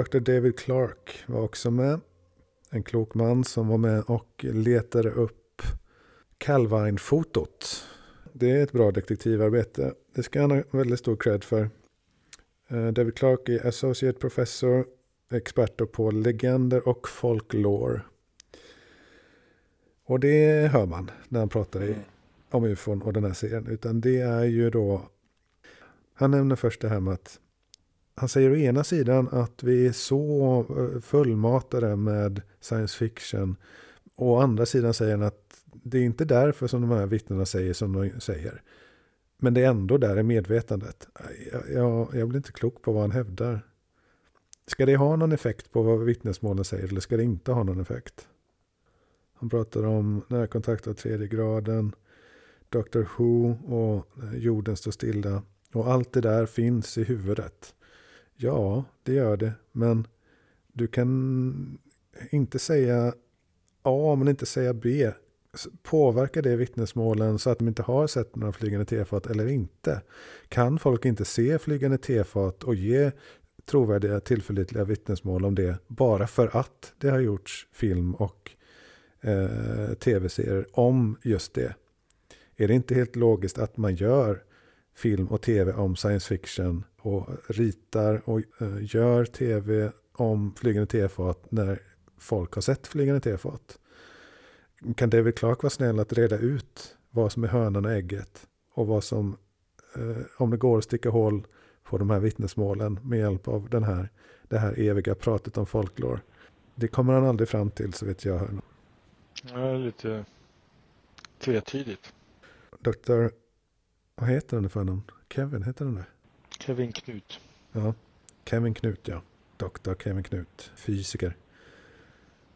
Dr. David Clark var också med. En klok man som var med och letade upp Calvine-fotot. Det är ett bra detektivarbete. Det ska han ha väldigt stor cred för. Eh, David Clark är associate professor, expert på legender och folklore. Och det hör man när han pratar i, om ufon och den här serien. Utan det är ju då, han nämner först det här med att han säger å ena sidan att vi är så eh, fullmatade med science fiction. Och å andra sidan säger han att det är inte därför som de här vittnena säger som de säger. Men det är ändå där i medvetandet. Jag, jag, jag blir inte klok på vad han hävdar. Ska det ha någon effekt på vad vittnesmålen säger eller ska det inte ha någon effekt? Han pratar om närkontakt av tredje graden, Dr. Who och jorden står stilla. Och allt det där finns i huvudet. Ja, det gör det. Men du kan inte säga A men inte säga B. Påverkar det vittnesmålen så att de inte har sett några flygande tefat eller inte? Kan folk inte se flygande tefat och ge trovärdiga tillförlitliga vittnesmål om det bara för att det har gjorts film och eh, tv-serier om just det? Är det inte helt logiskt att man gör film och tv om science fiction och ritar och uh, gör tv om flygande tefat när folk har sett flygande tefat. Kan David Clark vara snäll att reda ut vad som är hönan och ägget och vad som, uh, om det går att sticka hål på de här vittnesmålen med hjälp av den här, det här eviga pratet om folklore. Det kommer han aldrig fram till så vet jag. Det är lite tvetydigt. Dr. Vad heter den för någon? Kevin, heter den det? Kevin Knut. Ja, Kevin Knut ja. Dr. Kevin Knut, fysiker.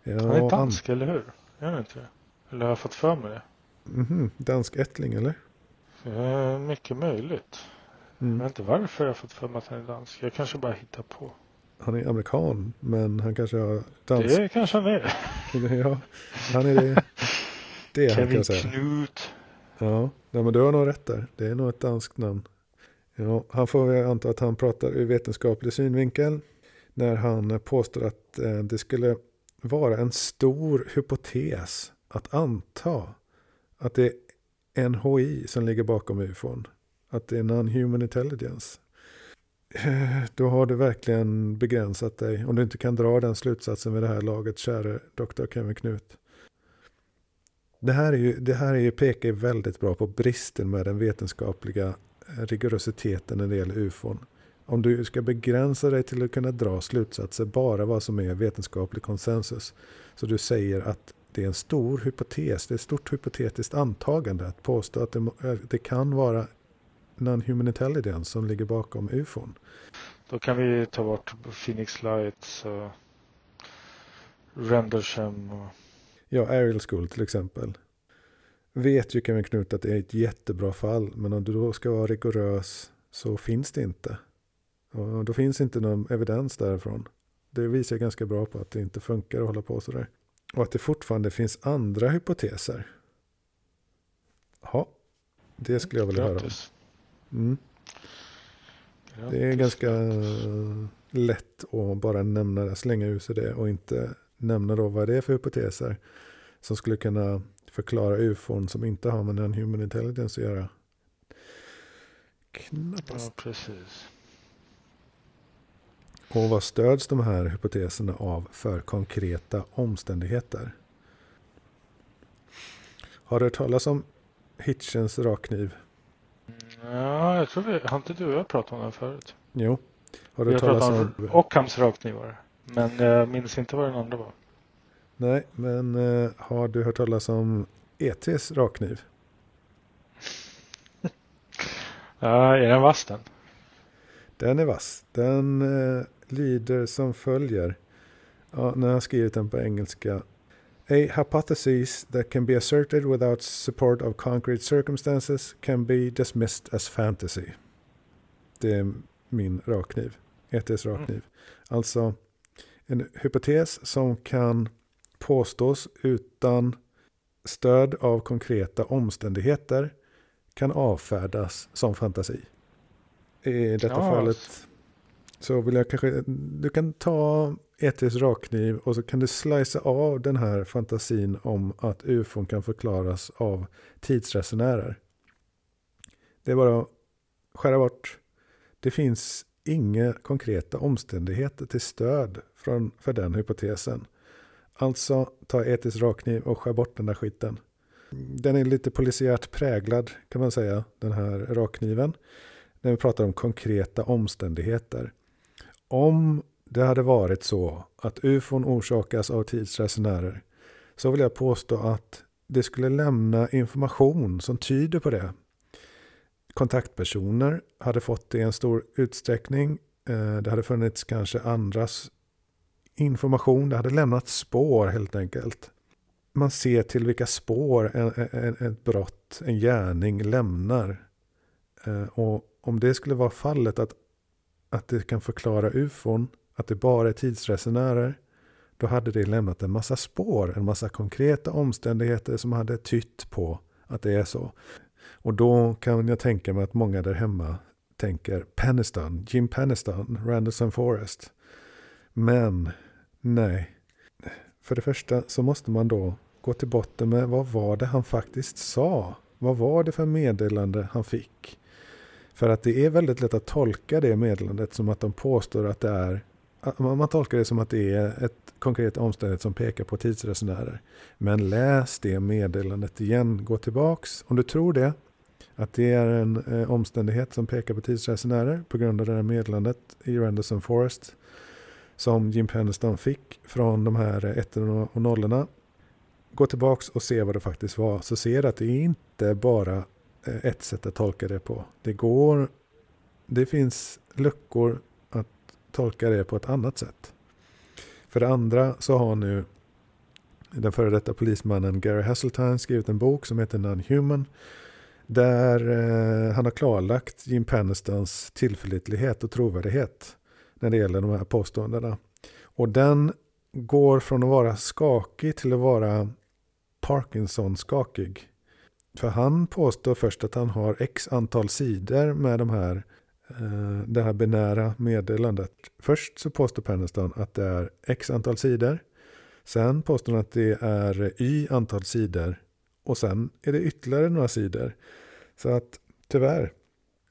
Ja, han är dansk, eller hur? Är han inte det? Eller har jag fått för mig det? Mm -hmm. Dansk ättling, eller? Ja, mycket möjligt. Mm. Jag vet inte varför jag har fått för mig att han är dansk. Jag kanske bara hittar på. Han är amerikan, men han kanske har dansk... Det kanske han är. ja, han är det. Det Kevin han kan säga. Knut. Ja, ja, men du har nog rätt där. Det är nog ett danskt namn. Ja, han får anta att han pratar ur vetenskaplig synvinkel. När han påstår att eh, det skulle vara en stor hypotes att anta att det är NHI som ligger bakom ufon. Att det är non-human intelligence. Eh, då har du verkligen begränsat dig. Om du inte kan dra den slutsatsen vid det här laget, käre Dr. Kevin Knut. Det här, är ju, det här är ju, pekar ju väldigt bra på bristen med den vetenskapliga rigorositeten när det gäller ufon. Om du ska begränsa dig till att kunna dra slutsatser bara vad som är vetenskaplig konsensus. Så du säger att det är en stor hypotes, det är ett stort hypotetiskt antagande att påstå att det, det kan vara non-human intelligence som ligger bakom ufon. Då kan vi ta bort Phoenix Lights och Rendlesham och Ja, Ariel School till exempel. Vet ju Kevin Knut att det är ett jättebra fall. Men om du då ska vara rigorös så finns det inte. Och då finns inte någon evidens därifrån. Det visar ganska bra på att det inte funkar att hålla på sådär. Och att det fortfarande finns andra hypoteser. Ja, det skulle jag vilja höra om. Mm. Det är ganska lätt att bara nämna det, slänga ur sig det och inte nämna då vad det är för hypoteser som skulle kunna förklara ufon som inte har med den human intelligence att göra. Knappast. Ja, precis. Och vad stöds de här hypoteserna av för konkreta omständigheter? Har du hört talas om Hitchens rakkniv? Ja, jag tror vi, har inte du och jag pratat om den förut? Jo. Har du hört talas om... om Ockhams rakknivar. Men jag minns inte vad den andra var. Nej, men uh, har du hört talas om ETs rakkniv? ja, är den vass den? Den är vass. Den uh, lyder som följer. Ja, när jag har skrivit den på engelska. A hypothesis that can be asserted without support of concrete circumstances can be dismissed as fantasy. Det är min rakkniv. ETs rakkniv. Mm. Alltså en hypotes som kan påstås utan stöd av konkreta omständigheter kan avfärdas som fantasi. I detta ja, fallet så vill jag kanske, du kan ta etisk rakkniv och så kan du slicea av den här fantasin om att ufon kan förklaras av tidsresenärer. Det är bara att skära bort. Det finns inga konkreta omständigheter till stöd för den hypotesen. Alltså ta etisk rakkniv och skär bort den där skiten. Den är lite polisiärt präglad kan man säga, den här rakkniven. När vi pratar om konkreta omständigheter. Om det hade varit så att ufon orsakas av tidsresenärer så vill jag påstå att det skulle lämna information som tyder på det. Kontaktpersoner hade fått det i en stor utsträckning. Eh, det hade funnits kanske andras information. Det hade lämnat spår helt enkelt. Man ser till vilka spår ett brott, en gärning lämnar. Eh, och om det skulle vara fallet att, att det kan förklara ufon, att det bara är tidsresenärer, då hade det lämnat en massa spår, en massa konkreta omständigheter som hade tytt på att det är så. Och då kan jag tänka mig att många där hemma tänker Peniston, Jim Peniston, Randerson Forest. Men nej, för det första så måste man då gå till botten med vad var det han faktiskt sa? Vad var det för meddelande han fick? För att det är väldigt lätt att tolka det meddelandet som att de påstår att det är man tolkar det som att det är ett konkret omständighet som pekar på tidsresenärer. Men läs det meddelandet igen. Gå tillbaks om du tror det. Att det är en eh, omständighet som pekar på tidsresenärer på grund av det här meddelandet i Randerson Forest. Som Jim Penniston fick från de här ettorna och nollorna. Gå tillbaks och se vad det faktiskt var. Så ser du att det är inte bara är ett sätt att tolka det på. Det går. Det finns luckor att tolka det på ett annat sätt. För det andra så har nu den före detta polismannen Gary Hasseltine skrivit en bok som heter Non-Human. Där eh, han har klarlagt Jim Pennistons tillförlitlighet och trovärdighet när det gäller de här påståendena. Och den går från att vara skakig till att vara Parkinson-skakig. För han påstår först att han har x antal sidor med de här Eh, det här binära meddelandet. Först så påstår Penniston att det är x antal sidor. Sen påstår han att det är y antal sidor. Och sen är det ytterligare några sidor. Så att tyvärr,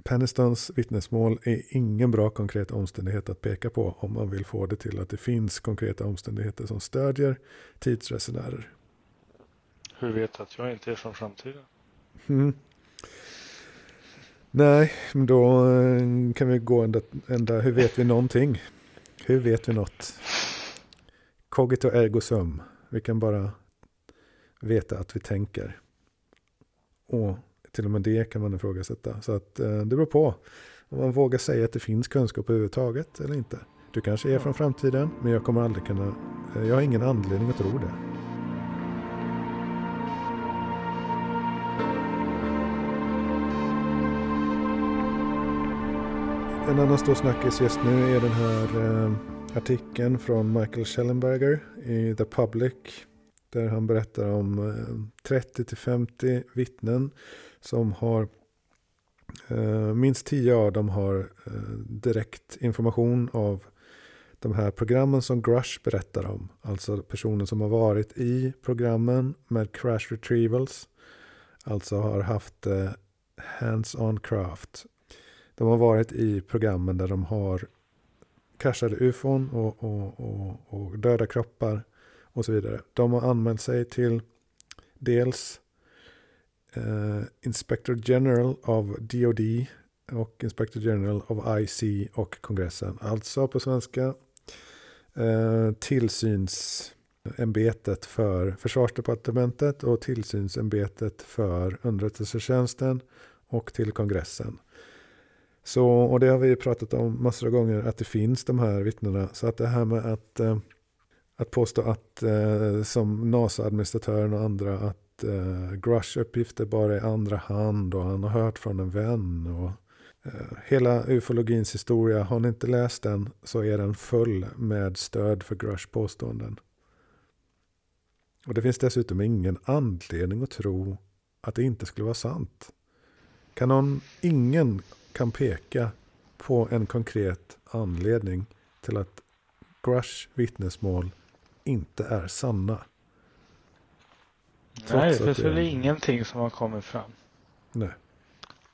Pennistons vittnesmål är ingen bra konkret omständighet att peka på om man vill få det till att det finns konkreta omständigheter som stödjer tidsresenärer. Hur vet du att jag inte är från framtiden? Mm. Nej, men då eh, kan vi gå ända, ända, hur vet vi någonting? Hur vet vi något? Cogito ergo sum. Vi kan bara veta att vi tänker. Och till och med det kan man ifrågasätta. Så att eh, det beror på om man vågar säga att det finns kunskap överhuvudtaget eller inte. Du kanske är från framtiden, men jag kommer aldrig kunna, eh, jag har ingen anledning att tro det. En annan stor snackis just nu är den här eh, artikeln från Michael Schellenberger i The Public. Där han berättar om eh, 30-50 vittnen som har eh, minst tio av dem har eh, direkt information av de här programmen som Grush berättar om. Alltså personer som har varit i programmen med crash retrievals. Alltså har haft eh, hands-on craft de har varit i programmen där de har kraschade ufon och, och, och, och döda kroppar och så vidare. De har anmält sig till dels eh, Inspector General av DOD och Inspector General av IC och kongressen. Alltså på svenska eh, tillsynsämbetet för försvarsdepartementet och tillsynsämbetet för underrättelsetjänsten och till kongressen. Så, och det har vi pratat om massor av gånger, att det finns de här vittnena. Så att det här med att, eh, att påstå att, eh, som NASA-administratören och andra, att eh, Grush uppgifter bara är andra hand och han har hört från en vän. Och, eh, hela ufologins historia, har ni inte läst den så är den full med stöd för Grush påståenden. Och det finns dessutom ingen anledning att tro att det inte skulle vara sant. Kan någon, ingen kan peka på en konkret anledning till att Grush vittnesmål inte är sanna. Nej, det finns väl ingenting som har kommit fram. Nej.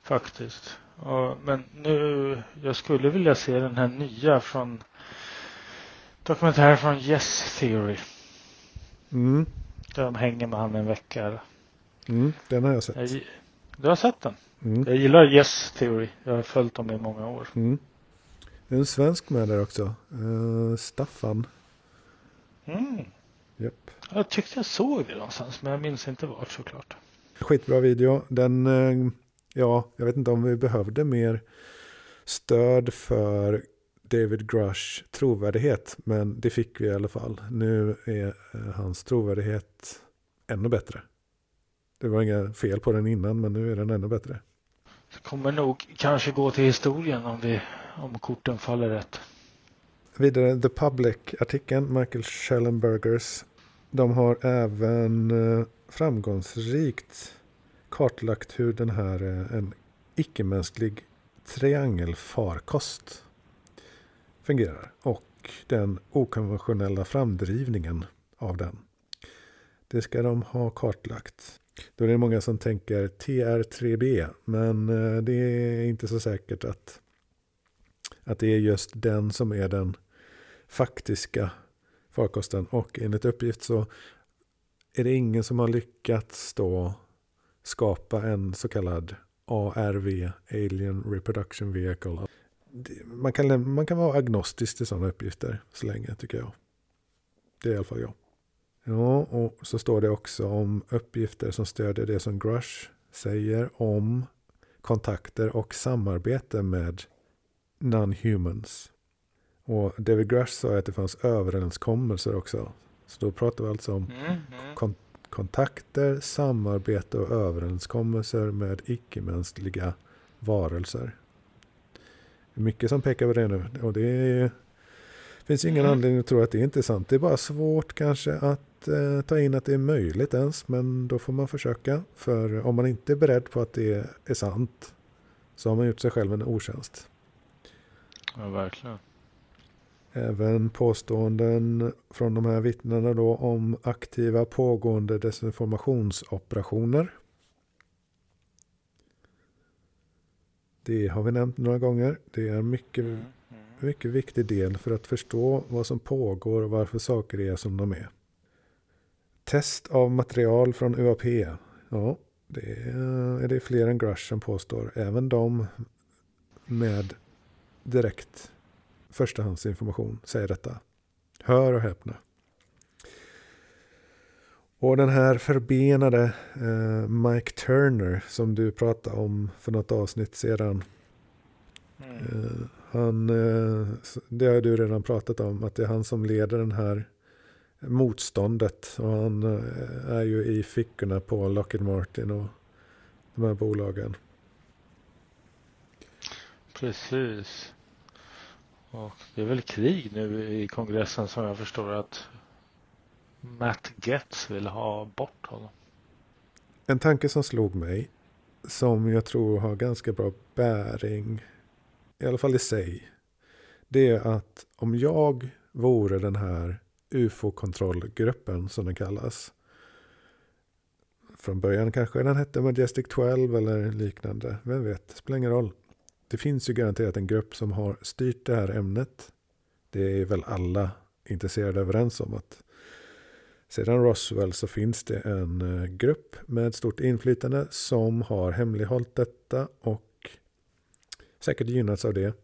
Faktiskt. Ja, men nu, jag skulle vilja se den här nya från dokumentären från Yes Theory. Mm. Där de hänger med han en vecka. Mm, den har jag sett. Jag, du har sett den? Mm. Jag gillar Yes Theory. Jag har följt dem i många år. Mm. Det är en svensk med där också. Uh, Staffan. Mm. Yep. Jag tyckte jag såg det någonstans men jag minns inte vart såklart. Skitbra video. Den, uh, ja, jag vet inte om vi behövde mer stöd för David Grush trovärdighet. Men det fick vi i alla fall. Nu är uh, hans trovärdighet ännu bättre. Det var inga fel på den innan men nu är den ännu bättre. Det kommer nog kanske gå till historien om, vi, om korten faller rätt. Vidare The Public-artikeln, Michael Schellenbergers. De har även eh, framgångsrikt kartlagt hur den här eh, en icke-mänsklig triangelfarkost fungerar. Och den okonventionella framdrivningen av den. Det ska de ha kartlagt. Då är det många som tänker TR3B. Men eh, det är inte så säkert att, att det är just den som är den faktiska farkosten. Och enligt uppgift så är det ingen som har lyckats då skapa en så kallad ARV, Alien Reproduction Vehicle. Man kan, man kan vara agnostisk till sådana uppgifter så länge tycker jag. Det är i alla fall jag. Ja, och så står det också om uppgifter som stödjer det som Grush säger om kontakter och samarbete med non-humans. Och David Grush sa att det fanns överenskommelser också. Så då pratar vi alltså om mm, mm. Kon kontakter, samarbete och överenskommelser med icke-mänskliga varelser. Mycket som pekar på det nu. Och det är, finns ingen mm. anledning att tro att det inte är sant. Det är bara svårt kanske att eh, ta in att det är möjligt ens. Men då får man försöka. För om man inte är beredd på att det är sant. Så har man gjort sig själv en otjänst. Ja, verkligen. Även påståenden från de här vittnena då om aktiva pågående desinformationsoperationer. Det har vi nämnt några gånger. Det är en mycket, mm, mm. mycket viktig del för att förstå vad som pågår och varför saker är som de är. Test av material från UAP. Ja, det är, det fler än Grush som påstår. Även de med direkt förstahandsinformation säger detta. Hör och häpna. Och den här förbenade eh, Mike Turner som du pratade om för något avsnitt sedan. Mm. Eh, han, eh, det har du redan pratat om, att det är han som leder den här motståndet. Och han eh, är ju i fickorna på Lockheed Martin och de här bolagen. Precis. Och det är väl krig nu i kongressen som jag förstår att Matt Getz vill ha bort honom. En tanke som slog mig, som jag tror har ganska bra bäring, i alla fall i sig, det är att om jag vore den här UFO-kontrollgruppen som den kallas. Från början kanske den hette Majestic 12 eller liknande. Vem vet, det spelar ingen roll. Det finns ju garanterat en grupp som har styrt det här ämnet. Det är väl alla intresserade överens om att sedan Roswell så finns det en eh, grupp med stort inflytande som har hemlighållit detta och säkert gynnats av det.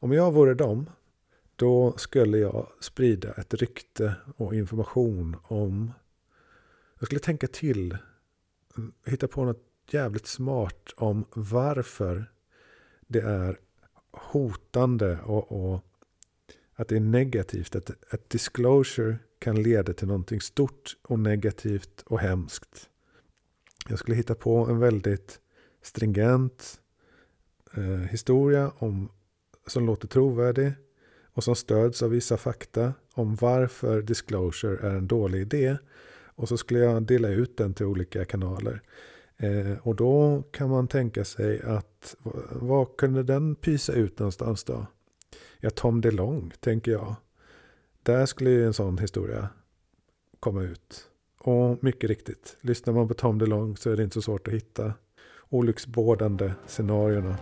Om jag vore dem då skulle jag sprida ett rykte och information om... Jag skulle tänka till, mm, hitta på något jävligt smart om varför det är hotande och, och att det är negativt. Att att disclosure kan leda till någonting stort och negativt och hemskt. Jag skulle hitta på en väldigt stringent eh, historia om, som låter trovärdig och som stöds av vissa fakta om varför disclosure är en dålig idé. Och så skulle jag dela ut den till olika kanaler. Eh, och då kan man tänka sig att vad kunde den pysa ut någonstans då? Ja, Tom DeLong tänker jag. Där skulle ju en sån historia komma ut. Och mycket riktigt, lyssnar man på Tom DeLong så är det inte så svårt att hitta olycksbådande scenarierna.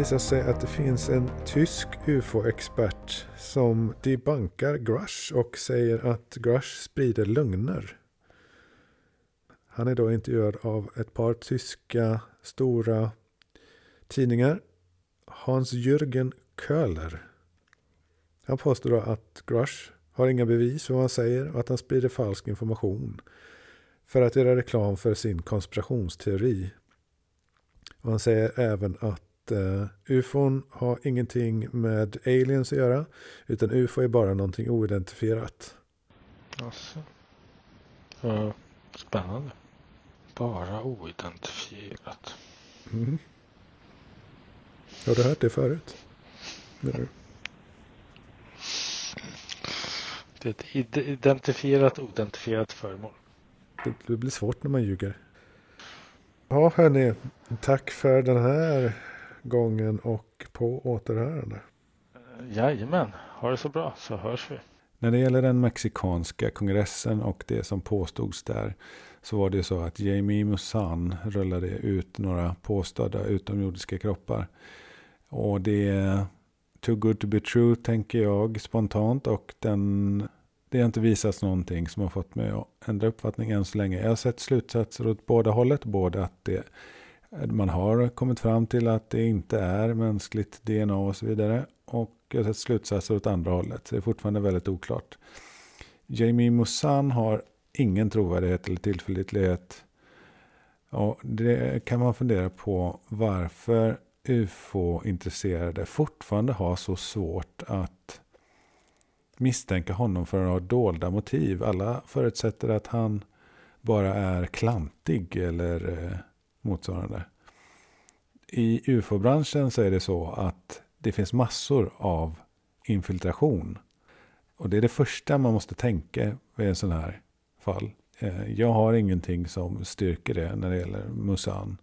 Visar sig att det finns en tysk ufo-expert som debankar Grush och säger att Grush sprider lögner. Han är då intervjuad av ett par tyska stora tidningar. Hans-Jürgen Köhler. Han påstår då att Grush har inga bevis för vad han säger och att han sprider falsk information för att göra reklam för sin konspirationsteori. Och han säger även att uh, ufon har ingenting med aliens att göra. Utan ufo är bara någonting oidentifierat. Alltså. Uh, spännande. Bara oidentifierat. Mm. Har du hört det förut? Menar Det är ett identifierat oidentifierat föremål. Det, det blir svårt när man ljuger. Ja, hörni. Tack för den här gången och på återhörande. Jajamän, ha det så bra så hörs vi. När det gäller den mexikanska kongressen och det som påstods där så var det så att Jamie Musan rullade ut några påstådda utomjordiska kroppar. Och det är too good to be true tänker jag spontant och den det har inte visats någonting som har fått mig att ändra uppfattning än så länge. Jag har sett slutsatser åt båda hållet. Både att det man har kommit fram till att det inte är mänskligt DNA och så vidare. Och jag har sett slutsatser åt andra hållet. Så det är fortfarande väldigt oklart. Jamie Musan har ingen trovärdighet eller tillförlitlighet. Och det kan man fundera på varför ufo-intresserade fortfarande har så svårt att misstänka honom för att ha dolda motiv. Alla förutsätter att han bara är klantig eller eh, motsvarande. I ufo-branschen så är det så att det finns massor av infiltration. Och det är det första man måste tänka vid en sån här fall. Eh, jag har ingenting som styrker det när det gäller Musan.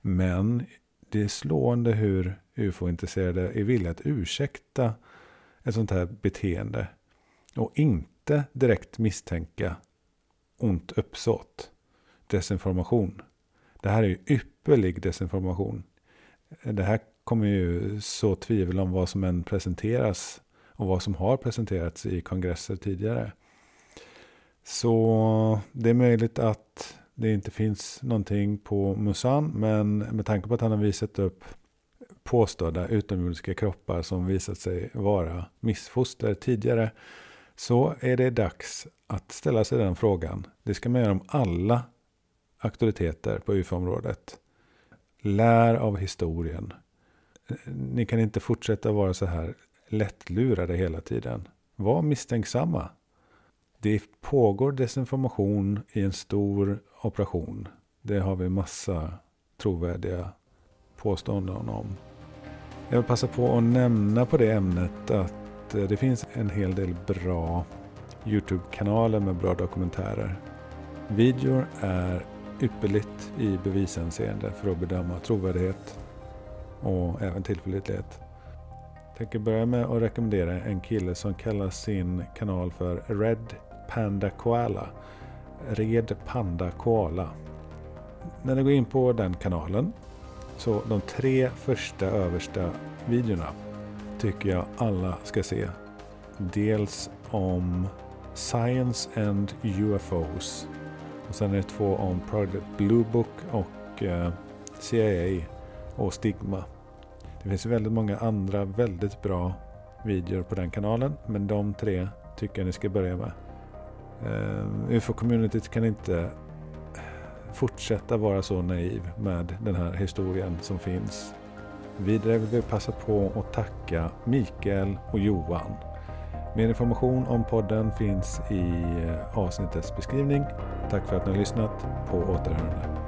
Men det är slående hur ufo-intresserade är villiga att ursäkta ett sånt här beteende. Och inte direkt misstänka ont uppsåt. Desinformation. Det här är ju ypperlig desinformation. Det här kommer ju så tvivel om vad som än presenteras och vad som har presenterats i kongresser tidigare. Så det är möjligt att det inte finns någonting på Musan, men med tanke på att han har visat upp påstådda utomjordiska kroppar som visat sig vara missfoster tidigare, så är det dags att ställa sig den frågan. Det ska man göra om alla auktoriteter på UFO-området. Lär av historien. Ni kan inte fortsätta vara så här lättlurade hela tiden. Var misstänksamma. Det pågår desinformation i en stor operation. Det har vi massa trovärdiga påståenden om. Jag vill passa på att nämna på det ämnet att eh, det finns en hel del bra YouTube-kanaler med bra dokumentärer. Videor är ypperligt i bevishänseende för att bedöma trovärdighet och även tillförlitlighet. Jag tänker börja med att rekommendera en kille som kallar sin kanal för Red Panda Koala. Red Panda Koala. När ni går in på den kanalen så de tre första översta videorna tycker jag alla ska se. Dels om Science and UFOs och sen är det två om Project Blue Book och eh, CIA och Stigma. Det finns väldigt många andra väldigt bra videor på den kanalen. Men de tre tycker jag ni ska börja med. Eh, UFO-communityt kan inte fortsätta vara så naiv med den här historien som finns. Vidare vill vi passa på att tacka Mikael och Johan Mer information om podden finns i eh, avsnittets beskrivning. Tack för att ni har lyssnat. På återhörande.